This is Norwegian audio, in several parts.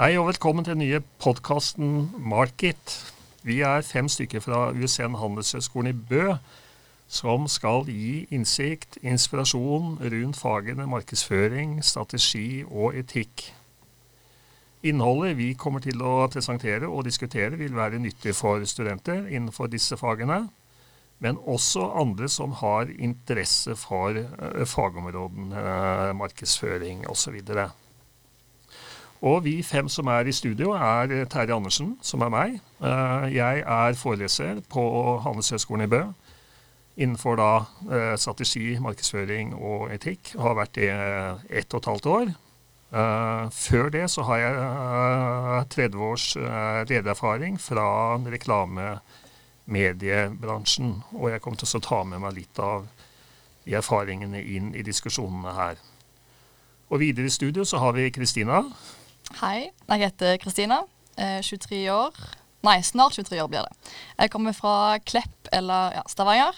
Hei og velkommen til den nye podkasten Market. Vi er fem stykker fra USN Handelshøyskolen i Bø som skal gi innsikt, inspirasjon rundt fagene markedsføring, strategi og etikk. Innholdet vi kommer til å presentere og diskutere vil være nyttig for studenter innenfor disse fagene, men også andre som har interesse for uh, fagområdene uh, markedsføring osv. Og vi fem som er i studio, er Terje Andersen, som er meg. Eh, jeg er foreleser på Handelshøyskolen i Bø innenfor da eh, strategi, markedsføring og etikk. Jeg har vært det ett og et halvt år. Eh, før det så har jeg 30 års ledererfaring fra reklamemediebransjen. Og jeg kommer til å ta med meg litt av de erfaringene inn i diskusjonene her. Og videre i studio så har vi Kristina. Hei, jeg heter Kristina. 23 år. Nei, snart 23 år blir det. Jeg kommer fra Klepp eller ja, Stavanger.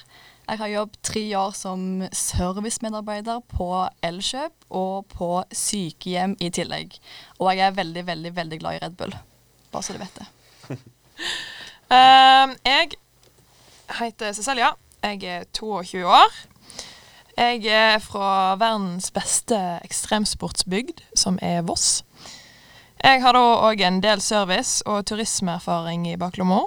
Jeg har jobbet tre år som servicemedarbeider på Elkjøp og på sykehjem i tillegg. Og jeg er veldig, veldig, veldig glad i Red Bull. Bare så du vet det. uh, jeg heter Cecilia. Jeg er 22 år. Jeg er fra verdens beste ekstremsportsbygd, som er Voss. Jeg har da òg en del service- og turismeerfaring i baklomma.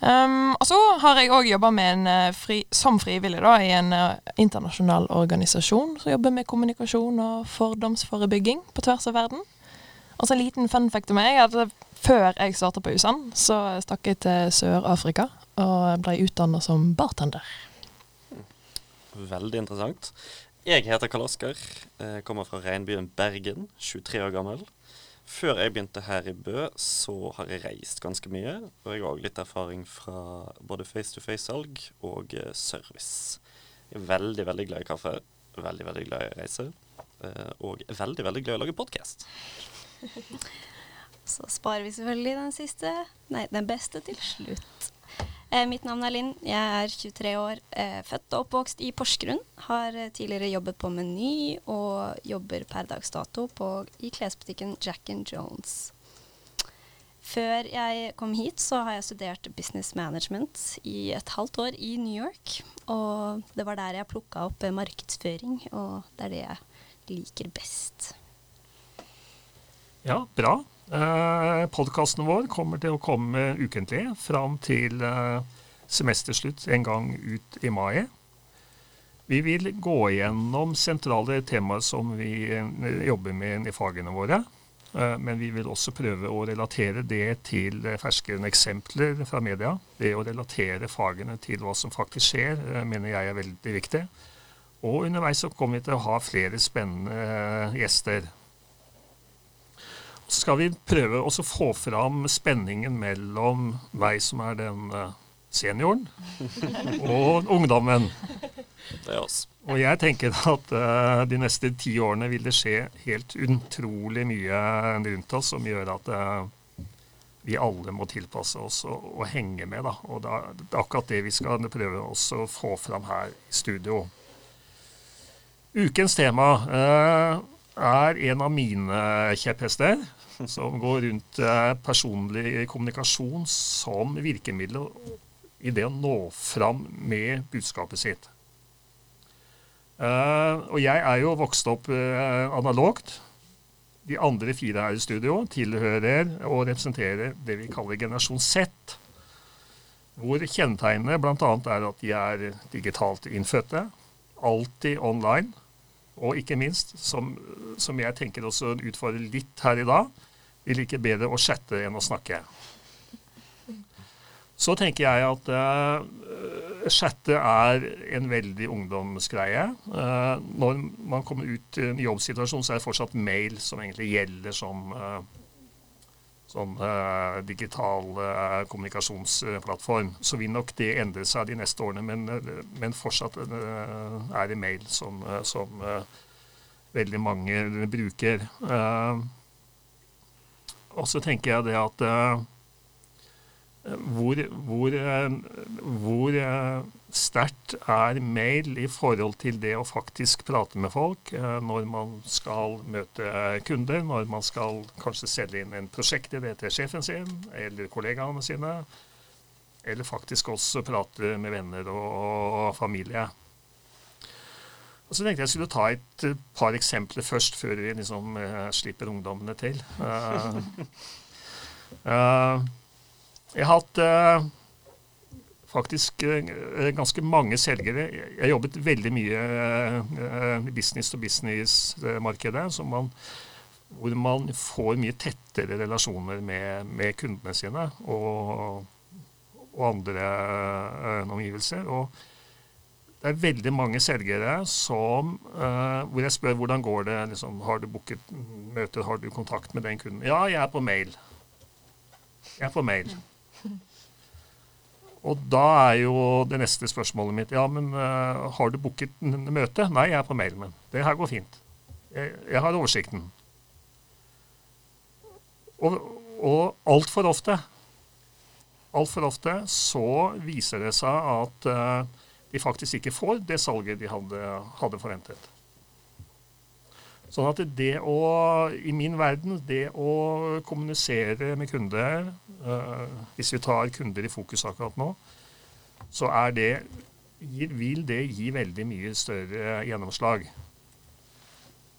Um, og så har jeg òg jobba eh, fri, som frivillig da, i en uh, internasjonal organisasjon som jobber med kommunikasjon og fordomsforebygging på tvers av verden. Og så en liten fun fact om meg at før jeg starta på USAN, så stakk jeg til Sør-Afrika og ble utdanna som bartender. Veldig interessant. Jeg heter Karl Oskar. Kommer fra regnbyen Bergen, 23 år gammel. Før jeg begynte her i Bø, så har jeg reist ganske mye. Og jeg har òg litt erfaring fra både face-to-face-salg og uh, service. Jeg er veldig, veldig glad i kaffe. Veldig, veldig glad i å reise. Uh, og veldig, veldig glad i å lage podkast. så sparer vi selvfølgelig den siste, nei, den beste til slutt. Eh, mitt navn er Linn. Jeg er 23 år, eh, født og oppvokst i Porsgrunn. Har eh, tidligere jobbet på Meny og jobber per dags dato på, i klesbutikken Jack and Jones. Før jeg kom hit, så har jeg studert business management i et halvt år i New York. Og det var der jeg plukka opp markedsføring, og det er det jeg liker best. Ja, bra. Eh, Podkasten vår kommer til å komme ukentlig fram til eh, semesterslutt en gang ut i mai. Vi vil gå gjennom sentrale temaer som vi eh, jobber med i fagene våre. Eh, men vi vil også prøve å relatere det til ferskere eksempler fra media. Det å relatere fagene til hva som faktisk skjer, eh, mener jeg er veldig viktig. Og underveis så kommer vi til å ha flere spennende gjester. Så skal vi prøve å få fram spenningen mellom meg som er den eh, senioren, og ungdommen. Det er oss. Og jeg tenker at uh, de neste ti årene vil det skje helt utrolig mye rundt oss som gjør at uh, vi alle må tilpasse oss og, og henge med. Da. Og da, det er akkurat det vi skal prøve å få fram her i studio. Ukens tema uh, er en av mine kjepphester som går rundt eh, personlig kommunikasjon som virkemiddel i det å nå fram med budskapet sitt. Uh, og jeg er jo vokst opp uh, analogt. De andre fire her i studio tilhører og representerer det vi kaller generasjon Z. Hvor kjennetegnet bl.a. er at de er digitalt innfødte, alltid online, og ikke minst, som, som jeg tenker også utfordrer litt her i dag, vi liker bedre å chatte enn å snakke. Så tenker jeg at uh, chatte er en veldig ungdomsgreie. Uh, når man kommer ut i en jobbsituasjon, så er det fortsatt mail som egentlig gjelder som uh, sånn uh, digital uh, kommunikasjonsplattform. Så vil nok det endre seg de neste årene, men, uh, men fortsatt er det mail som, som veldig mange bruker. Uh, og så tenker jeg det at uh, hvor, hvor, eh, hvor eh, sterkt er mail i forhold til det å faktisk prate med folk eh, når man skal møte kunder, når man skal kanskje selge inn en prosjektidé til sjefen sin eller kollegaene sine, eller faktisk også prate med venner og, og familie. Og så tenkte jeg skulle ta et par eksempler først, før vi liksom uh, slipper ungdommene til. Uh, uh, jeg har hatt faktisk ganske mange selgere. Jeg jobbet veldig mye i business to business-markedet, hvor man får mye tettere relasjoner med, med kundene sine og, og andre omgivelser. og det er veldig mange selgere som uh, hvor jeg spør hvordan går det liksom, Har du booket møter, har du kontakt med den kunden? Ja, jeg er på mail. Jeg er på mail. Og da er jo det neste spørsmålet mitt Ja, men uh, har du booket møte? Nei, jeg er på mail, men det her går fint. Jeg, jeg har oversikten. Og, og altfor ofte Altfor ofte så viser det seg at uh, de faktisk ikke får det salget de hadde, hadde forventet. Sånn at det å, i min verden, det å kommunisere med kunder, uh, hvis vi tar kunder i fokus akkurat nå, så er det, vil det gi veldig mye større gjennomslag.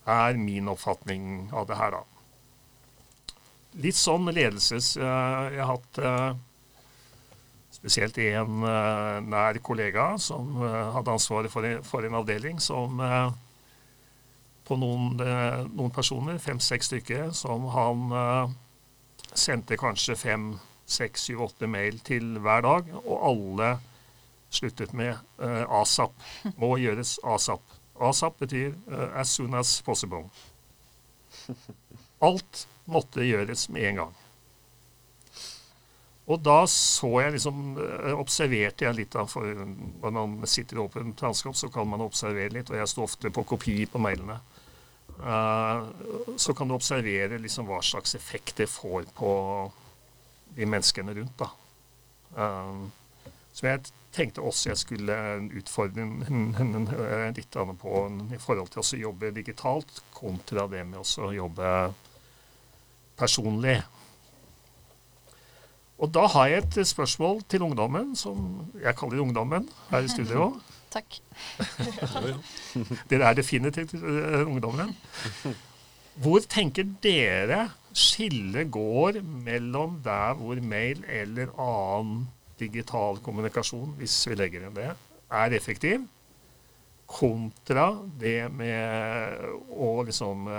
Er min oppfatning av det her, da. Litt sånn ledelses... Uh, jeg har hatt uh, spesielt en uh, nær kollega som uh, hadde ansvaret for, for, en avdeling som uh, på noen, noen personer, fem-seks stykker, som han sendte kanskje fem, seks, syv, åtte mail til hver dag, og alle sluttet med asap. Må gjøres asap. Asap betyr as soon as possible. Alt måtte gjøres med en gang. Og da så jeg liksom eh, Observerte jeg litt, da, for når man sitter i åpent landskap, så kan man observere litt, og jeg står ofte på kopi på mailene. Uh, så kan du observere liksom hva slags effekt det får på de menneskene rundt. da. Uh, som jeg tenkte også jeg skulle utfordre henne litt på i forhold til å jobbe digitalt kontra det med å jobbe personlig. Og da har jeg et spørsmål til ungdommen, som jeg kaller ungdommen her i studio. Takk. Dere er definitivt uh, ungdommen. Hvor tenker dere skillet går mellom der hvor mail eller annen digital kommunikasjon, hvis vi legger inn det, er effektiv, kontra det med å liksom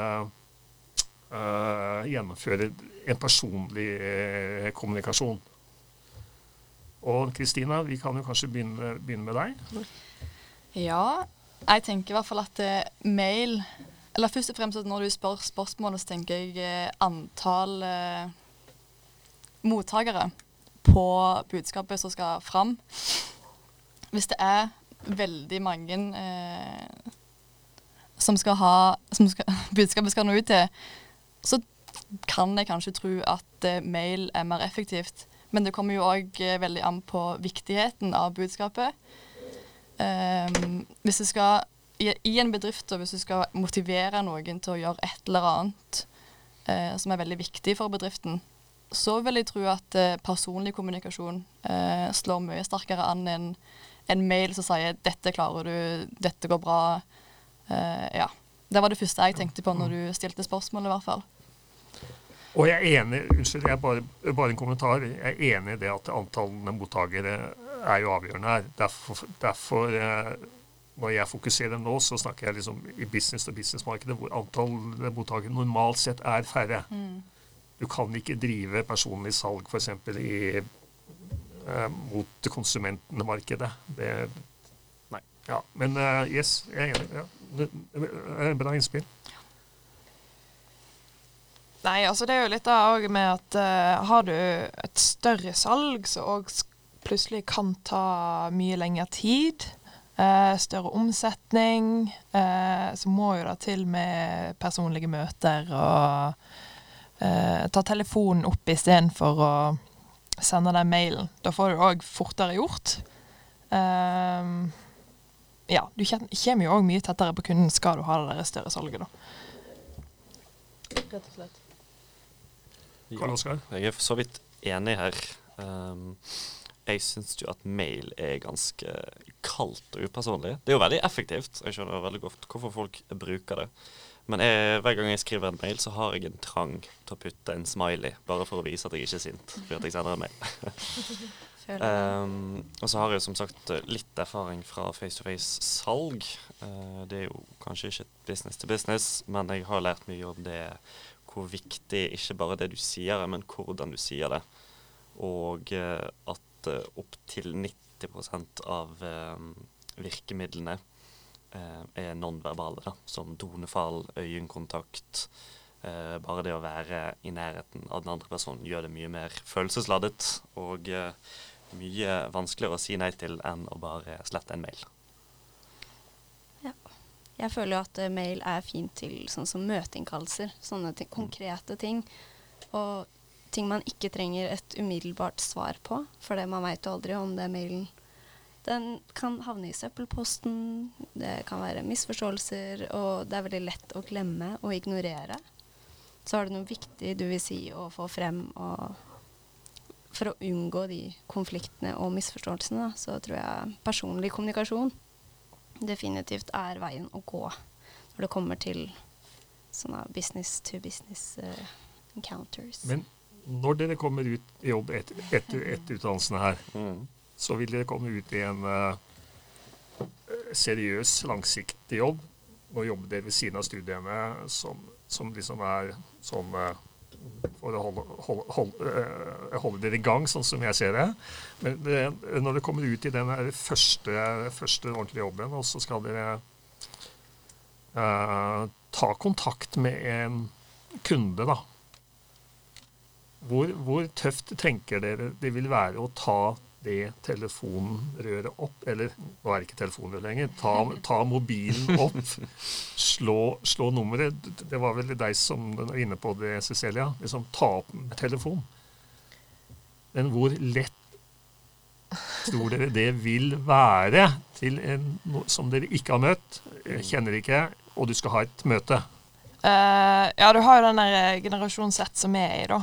uh, uh, gjennomføre en personlig uh, kommunikasjon. Og Kristina, vi kan jo kanskje begynne, begynne, med deg? Ja, jeg tenker i hvert fall at uh, mail Eller først og fremst at når du spør spørsmålet, så tenker jeg antall mottakere på budskapet som skal fram. Hvis det er veldig mange som skal ha som skal, budskapet skal nå ut til, så kan jeg kanskje tro at uh, mail er mer effektivt. Men det kommer jo òg uh, veldig an på viktigheten av budskapet. Um, hvis du skal i, en bedrift, og hvis du skal motivere noen til å gjøre et eller annet uh, som er veldig viktig for bedriften, så vil jeg tro at personlig kommunikasjon slår mye sterkere an enn en mail som sier 'dette klarer du', 'dette går bra'. ja. Det var det første jeg tenkte på når du stilte spørsmålet, i hvert fall. Og jeg er enig unnskyld, jeg bare, bare, en kommentar. Jeg er enig i det at antallene mottakere er jo avgjørende her. Derfor, derfor eh, når jeg fokuserer nå, så snakker jeg liksom i business to business-markedet, hvor antall mottakere normalt sett er færre. Mm. Du kan ikke drive personlig salg f.eks. Eh, mot konsumentmarkedet. Det, nei. Ja, men uh, yes, jeg er enig. Ja. Det er en bra innspill. Nei, altså det er jo litt da òg med at uh, har du et større salg som òg plutselig kan ta mye lengre tid, uh, større omsetning, uh, så må jo det til med personlige møter og ta telefonen opp istedenfor å sende den mailen. Da får du òg fortere gjort. Um, ja, du kommer jo òg mye tettere på kunden skal du ha det der større salget, da. Rett og slett. Ja? Jeg er for så vidt enig her. Um, jeg syns jo at mail er ganske kaldt og upersonlig. Det er jo veldig effektivt. Jeg skjønner veldig godt hvorfor folk bruker det. Men jeg, hver gang jeg skriver en mail, så har jeg en trang til å putte en smiley, bare for å vise at jeg ikke er sint fordi at jeg sender en mail. um, og så har jeg som sagt litt erfaring fra face-to-face-salg. Uh, det er jo kanskje ikke business to business, men jeg har lært mye om det hvor viktig ikke bare det du sier, men hvordan du sier det. Og uh, at uh, opptil 90% av uh, virkemidlene uh, er nonverbale, da, som tonefall, øyekontakt. Uh, bare det å være i nærheten av den andre personen gjør det mye mer følelsesladet og mye vanskeligere å si nei til enn å bare slette en mail. Ja. Jeg føler jo at mail er fint til sånn som møteinnkallelser. Sånne ting, konkrete ting. Og ting man ikke trenger et umiddelbart svar på, for man veit jo aldri om det er mailen Den kan havne i søppelposten, det kan være misforståelser, og det er veldig lett å glemme og ignorere. Så har du noe viktig du vil si og få frem, og for å unngå de konfliktene og misforståelsene, så tror jeg personlig kommunikasjon definitivt er veien å gå når det kommer til sånne business to business uh, encounters. Men når dere kommer ut i jobb etter, etter, etter utdannelsene her, mm. så vil dere komme ut i en uh, seriøs, langsiktig jobb. Og jobbe dere ved siden av studiene som, som liksom er sånn uh, for å holde, holde, holde, uh, holde, dere i gang, sånn som jeg ser det. Men det, når dere kommer ut i den første, første ordentlige jobben, og så skal dere ta kontakt med en kunde, da hvor, hvor, tøft tenker dere det vil være å ta det telefonrøret opp Eller nå er det ikke telefonrør lenger. Ta, ta, mobilen opp, slå, slå, nummeret. Det var vel deg som var inne på det, Cecilia. Liksom ta opp telefon. Men hvor lett tror dere det vil være til en som dere ikke har møtt, kjenner ikke, og du skal ha et møte? Uh, ja, du har jo den der eh, generasjon Z som vi er i, da.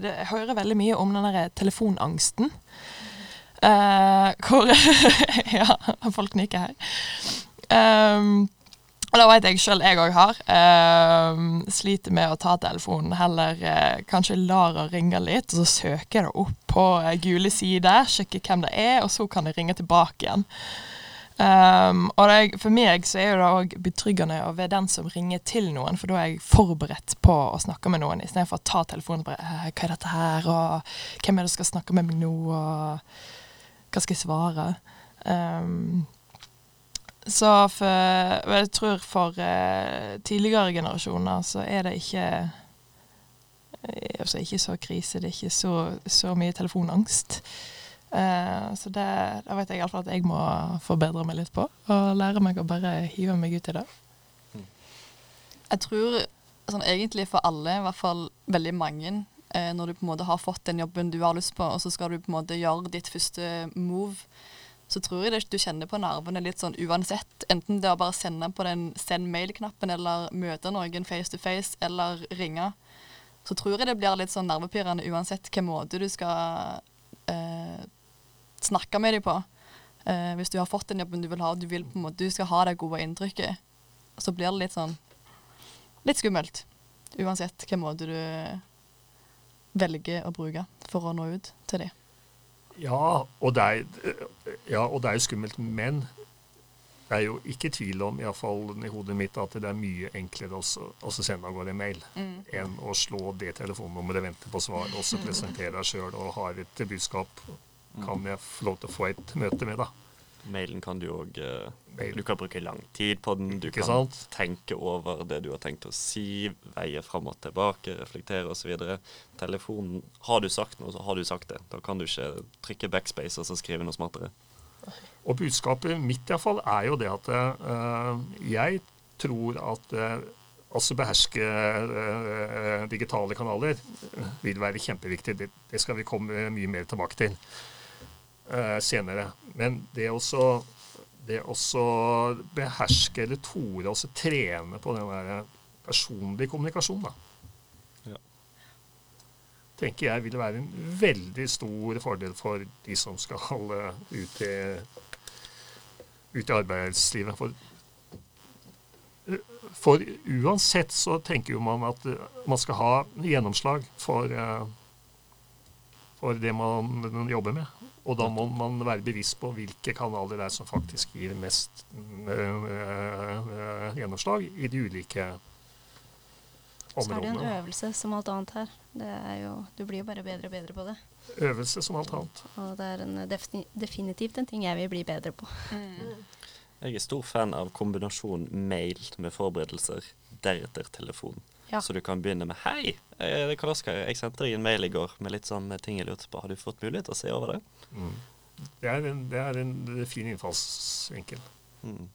Jeg hører veldig mye om den der telefonangsten. Uh, hvor Ja, folk nikker her. Um, og det vet jeg sjøl jeg òg har. Uh, sliter med å ta telefonen. Heller uh, kanskje lar å ringe litt, og så søker det opp på gule sider, sjekker hvem det er, og så kan jeg ringe tilbake igjen. Um, og det, for meg så er det òg betryggende å være den som ringer til noen, for da er jeg forberedt på å snakke med noen, istedenfor å ta telefonen og bare 'Hva er dette her?' og 'Hvem er det som skal snakke med meg nå?' og 'Hva skal jeg svare?' Um, så for Jeg tror for uh, tidligere generasjoner så er det ikke Altså ikke så krise, det er ikke så, så mye telefonangst. Uh, så det, det vet jeg iallfall at jeg må forbedre meg litt på. Og lære meg å bare hive meg ut i det. Jeg tror sånn egentlig for alle, i hvert fall veldig mange, eh, når du på en måte har fått den jobben du har lyst på, og så skal du på en måte gjøre ditt første move, så tror jeg det, du kjenner på nervene litt sånn uansett. Enten det å bare sende på den send mail-knappen, eller møte noen face to face, eller ringe. Så tror jeg det blir litt sånn nervepirrende uansett hvilken måte du skal eh, snakke med dem på. Eh, hvis du har fått den jobben du vil ha, og du, vil på en måte, du skal ha det gode inntrykket, så blir det litt sånn litt skummelt. Uansett hvilken måte du velger å bruke for å nå ut til dem. Ja, og det er, ja, og det er jo skummelt, men det er jo ikke tvil om, iallfall i hodet mitt, at det er mye enklere å sende av gårde en mail mm. enn å slå det telefonnummeret, vente på svar, og så presentere deg sjøl og ha et budskap kan jeg få lov til å få et møte med, da. Mailen kan du òg eh, Du kan bruke lang tid på den. Du kan sant? tenke over det du har tenkt å si, veie fram og tilbake, reflektere osv. Telefonen Har du sagt noe, så har du sagt det. Da kan du ikke trykke backspace og så skrive noe smartere. Og budskapet mitt iallfall er jo det at uh, jeg tror at uh, altså beherske uh, digitale kanaler vil være kjempeviktig. Det, det skal vi komme mye mer tilbake til eh, senere. Men det også det også beherske eller tore også trene på den der personlige kommunikasjonen, da. Ja. tenker jeg vil være en veldig stor fordel for de som skal ut i, ut i arbeidslivet. For, for uansett så tenker jo man at eh, man skal ha gjennomslag for, eh, for det man jobber med. Og da må man være bevisst på hvilke kanaler det er som faktisk gir mest øh, øh, gjennomslag i de ulike områdene. Så er det en øvelse som alt annet her. Det er jo, du blir jo bare bedre og bedre på det. Øvelse som alt annet. Og det er en definitivt en ting jeg vil bli bedre på. Jeg er stor fan av kombinasjon mail med forberedelser, deretter telefon. Ja. Så du kan begynne med 'Hei, eh, det er Oskar. Jeg sendte deg en mail i går med litt sånn ting jeg lurte på. Har du fått mulighet til å se over det?' Mm. Det er en, det er en fin innfallsvinkel. Mm.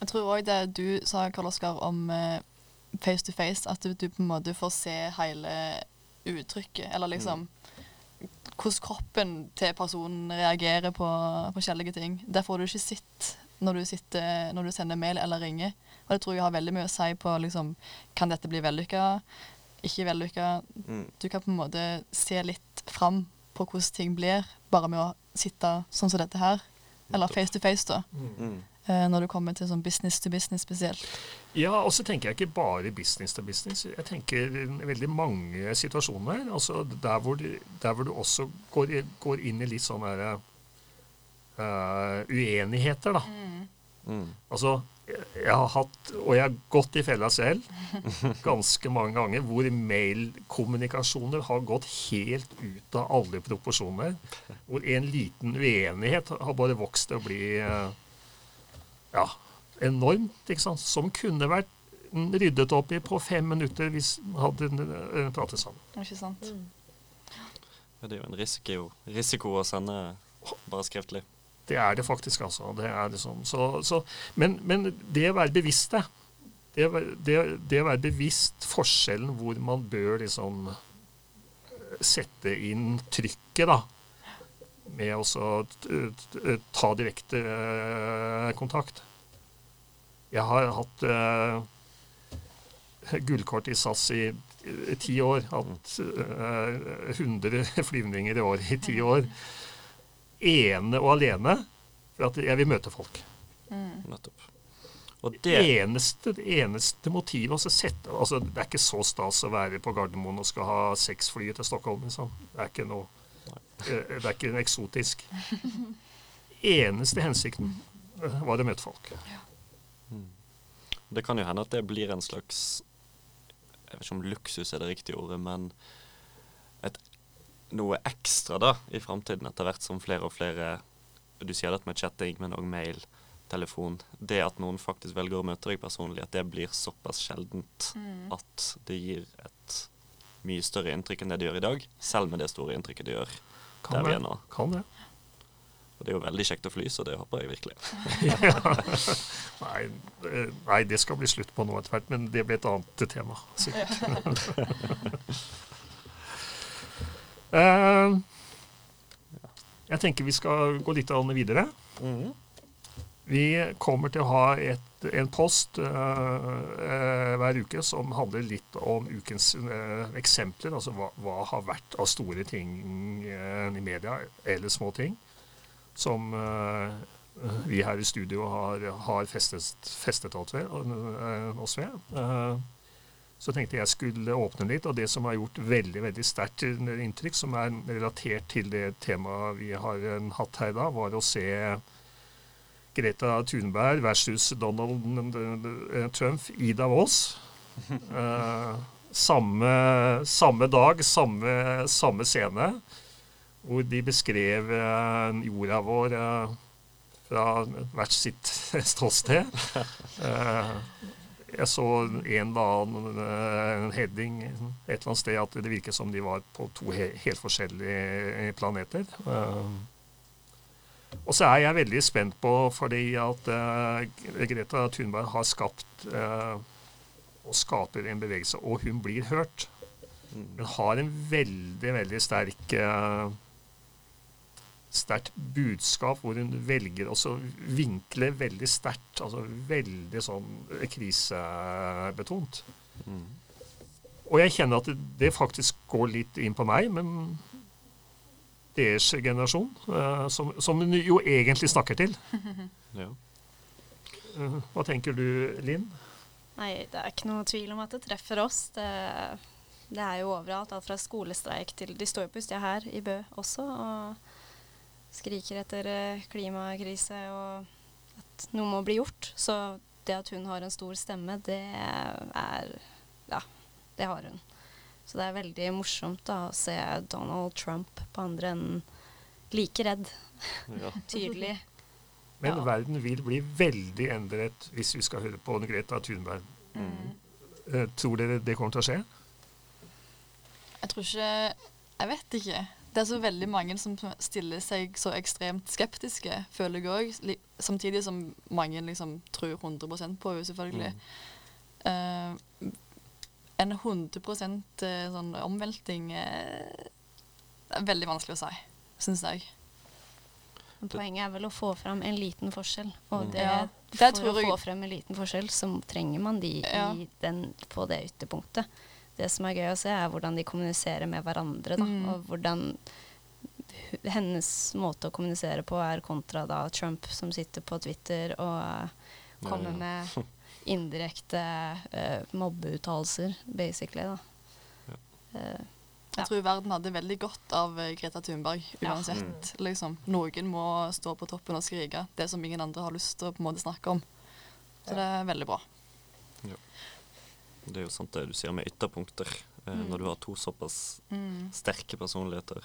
Jeg tror òg det du sa, Karl Oskar, om eh, face to face, at du, du på en måte får se hele uttrykket, eller liksom hvordan kroppen til personen reagerer på forskjellige ting. Det får du ikke sett når du, sitter, når du sender mail eller ringer. Og det tror jeg har veldig mye å si på liksom, kan dette bli vellykka, ikke vellykka. Mm. Du kan på en måte se litt fram på hvordan ting blir, bare med å sitte sånn som dette her. Eller face to face, da. Mm. Eh, når du kommer til sånn business to business spesielt. Ja, og så tenker jeg ikke bare business to business. Jeg tenker veldig mange situasjoner. Altså der hvor du, der hvor du også går, går inn i litt sånne der, eh, uenigheter, da. Mm. Altså, jeg, har hatt, og jeg har gått i fella selv, ganske mange ganger, hvor mailkommunikasjoner har gått helt ut av alle proporsjoner. Hvor en liten uenighet har bare vokst til å bli eh, ja, enormt, ikke sant? Som kunne vært ryddet opp i på fem minutter hvis man hadde eh, pratet sammen. Ikke sant? Ja, det er jo en risiko, risiko å sende bare skriftlig. Det er det faktisk, altså. Det liksom, så, så, men, men det å være bevisst det, det, det, å være bevisst forskjellen hvor man bør liksom eh, sette inn trykket, da, med å t- ta direkte eh, kontakt. Jeg har hatt uh, gullkort i SAS i eh, ti år. Hatt uh, 100 flyvninger i året i ti år ene og alene for at jeg vil møte folk. Nettopp. Og det Eneste, det eneste motivet altså, sette, altså Det er ikke så stas å være på Gardermoen og skal ha seks fly til Stockholm. Liksom. Det er ikke noe eh, Det er ikke eksotisk. Eneste hensikten eh, var å møte folk. Det kan jo hende at det blir en slags Jeg vet ikke om luksus er det riktige ordet, men noe ekstra da i framtiden, etter hvert som flere og flere Du sier dette med chatting, men òg mail, telefon. Det at noen faktisk velger å møte deg personlig, at det blir såpass sjeldent at det gir et mye større inntrykk enn det det gjør i dag, selv med det store inntrykket det gjør Kan der vi er nå. Kan det. Og det er jo veldig kjekt å fly, så det håper jeg virkelig. Nei, nei, det skal bli slutt på nå etter hvert, men det blir et annet tema. sikkert. Eh, jeg tenker vi skal gå litt videre. Mhm. Vi kommer til å ha et, en post uh, uh, hver uke som handler litt om ukens uh, eksempler. Altså hva, hva har vært av store ting i media, eller små ting, som vi her i studio har, har festet, festet oss ved. oss ved. Eh, så tenkte jeg skulle åpne litt, og det som har gjort veldig veldig sterkt inntrykk, som er relatert til det temaet vi har eh, hatt her da, var å se Greta Thunberg versus Donald eh, Trump i Davos. Eh, samme, samme dag, samme, samme scene, hvor de beskrev eh, jorda vår eh, fra hvert sitt ståsted. Eh, jeg så en annen eh, heading et eller annet sted at det virket som de var på to he helt forskjellige planeter. Eh, og så er jeg veldig spent på, fordi at eh, Greta Thunberg har skapt eh, og skaper en bevegelse, og hun blir hørt. Mm. Hun har en veldig, veldig sterk eh, sterkt budskap hvor hun velger å vinkle veldig sterkt. Altså veldig sånn krisebetont. Mm. Og jeg kjenner at det, det, faktisk går litt inn på meg, men deres generasjon, uh, som, som hun jo egentlig snakker til. ja. uh, hva tenker du, Linn? Nei, det er ikke noe tvil om at det treffer oss. Det, det er jo overalt, alt fra skolestreik til De står jo på utsida her i Bø også og skriker etter eh, klimakrise og at noe må bli gjort. Så det at hun har en stor stemme, det er Ja, det har hun. Så det er veldig morsomt da, å se Donald Trump på andre enden like redd. Ja. Tydelig. Men ja. verden vil bli veldig endret hvis vi skal høre på Greta Thunberg. Mm. Eh, tror dere det kommer til å skje? Jeg tror ikke Jeg vet ikke. Det er så veldig mange som stiller seg så ekstremt skeptiske, føler jeg òg. Samtidig som mange liksom tror 100 på henne, selvfølgelig. Mm. Uh, en 100 eh, sånn omvelting uh, er veldig vanskelig å si, syns jeg. Poenget er vel å få fram en liten forskjell. Og mm. det, ja, det for å få frem en liten forskjell, så trenger man de ja. den, på det ytterpunktet det som er gøy å se, er hvordan de kommuniserer med hverandre. Da, mm. Og hvordan hennes måte å kommunisere på er kontra da Trump, som sitter på Twitter og kommer med indirekte uh, mobbeuttalelser, basically. da. Ja. Uh, jeg tror verden hadde veldig godt av eh, Greta Thunberg uansett. Ja. Mm. Liksom, noen må stå på toppen og skrike det som ingen andre har lyst til å på en måte snakke om. Så det er veldig bra. Ja. Det er jo sant det du sier med ytterpunkter. Eh, mm. Når du har to såpass mm. sterke personligheter,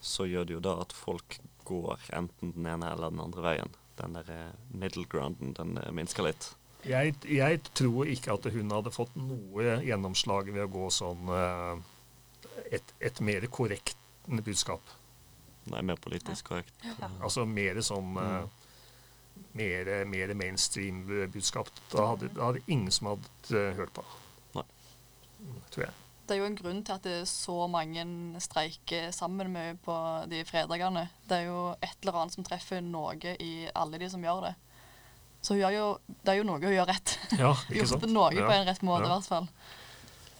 så gjør det jo da at folk går enten den ene eller den andre veien. Den der eh, middle grounden, den eh, minsker litt. Jeg, jeg, tror ikke at hun hadde fått noe gjennomslag ved å gå sånn et, et mer korrekt budskap. Nei, mer politisk korrekt. Ja. Altså mer sånn mm mer, mer mainstream-budskap. Da hadde, da hadde ingen som hadde uh, hørt på. Nei. Tror jeg. Det er jo en grunn til at det er så mange streiker sammen med på de fredagene. Det er jo et eller annet som treffer noe i alle de som gjør det. Så jo, det er jo noe hun gjør rett. Ja, ikke sant? Gjort noe ja. på en rett måte, i hvert fall.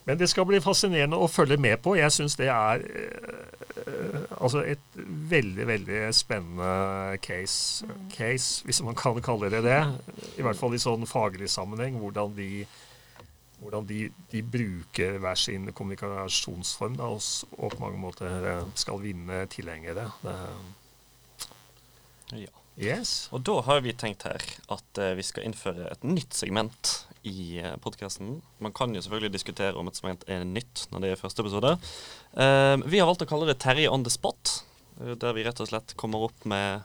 Men det skal bli fascinerende å følge med på. Jeg syns det er uh, altså et veldig, veldig spennende case, case, hvis man kan kalle det det. I hvert fall i sånn faglig sammenheng. Hvordan de, hvordan de, de bruker hver sin kommunikasjonsform da, og, på mange måter eh, skal vinne tilhengere. Ja. Yes. Og da har vi tenkt her at uh, vi skal innføre et nytt segment i uh, podkasten. Man kan jo selvfølgelig diskutere om et segment er nytt når det er første episode. Uh, vi har valgt å kalle det Terje on the spot, der vi rett og slett kommer opp med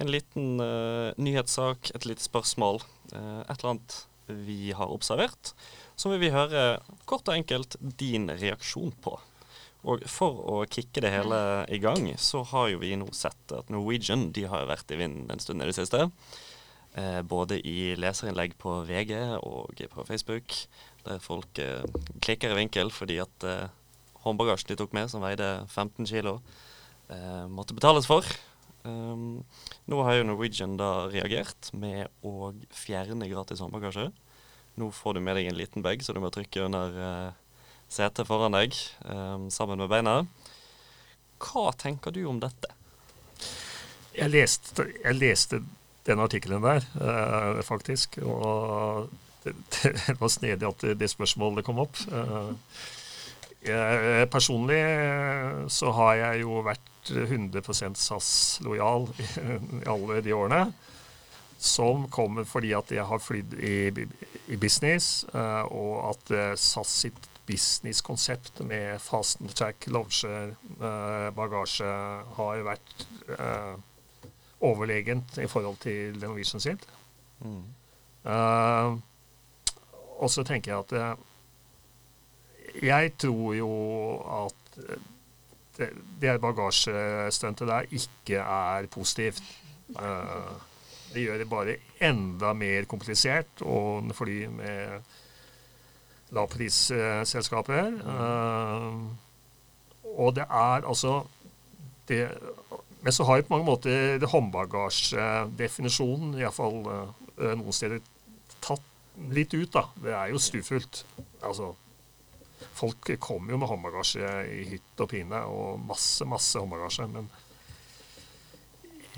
en liten nyhetssak, et lite spørsmål, et eller annet vi har observert, som vi vil høre kort og enkelt din reaksjon på. Og for å kicke det hele i gang, så har jo vi nå sett at Norwegian de har vært i vinden en stund i det siste. Eh, både i leserinnlegg på VG og på Facebook, der folk eh, klikker i vinkel fordi at eh, håndbagasjen de tok med, som veide 15 kg, måtte betales for. Um, nå har jo Norwegian da reagert med å fjerne gratis håndbagasje. Nå får du med deg en liten bag, så du må trykke under uh, setet foran deg um, sammen med beina. Hva tenker du om dette? Jeg leste, jeg leste den artikkelen der, eh, faktisk. Og det, det, var snedig at det spørsmålet kom opp. Eh, jeg, personlig så har jeg jo vært 100 SAS-lojal i, i alle de årene som kommer fordi at jeg har flydd i, i business, eh, og at uh, SAS sitt businesskonsept med fast track, lounge, uh, bagasje har vært overlegent i forhold til Norwegian sitt. Mm. Uh, og så tenker jeg at jeg tror jo at det, det bagasjestuntet der ikke er positivt. det gjør det bare enda mer komplisert å fly med lavprisselskaper. Uh, og det er altså det, Men så har jo på mange måter håndbagasjedefinisjonen iallfall uh, noen steder tatt litt ut, da. Det er jo stufullt. Altså Folk kommer jo med håndbagasje i hytt og pine, og masse, masse håndbagasje. Men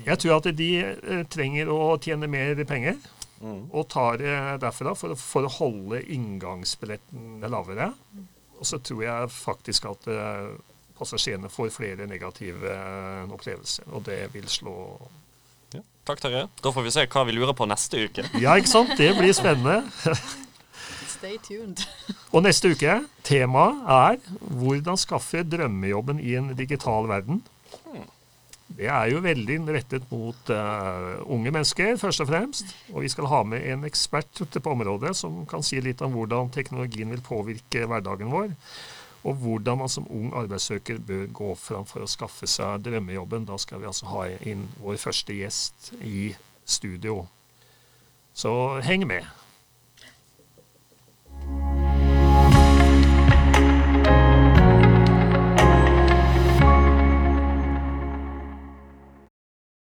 jeg tror at de eh, trenger å tjene mer penger, Mm. og tar det derfra for, for å holde inngangsbilletten lavere. Og så tror jeg faktisk at eh, passasjerene får flere negative eh, opplevelser, og det vil slå Ja. Takk, Terje. Da får vi se hva vi lurer på neste uke. Ja, ikke sant? Det blir spennende. Stay tuned. Og neste uke, temaet er 'Hvordan skaffe drømmejobben i en digital verden'. Det er jo veldig rettet mot uh, unge mennesker, først og fremst. Og vi skal ha med en ekspert på området som kan si litt om hvordan teknologien vil påvirke hverdagen vår. Og hvordan man som ung arbeidssøker bør gå fram for å skaffe seg drømmejobben. Da skal vi altså ha inn vår første gjest i studio. Så heng med.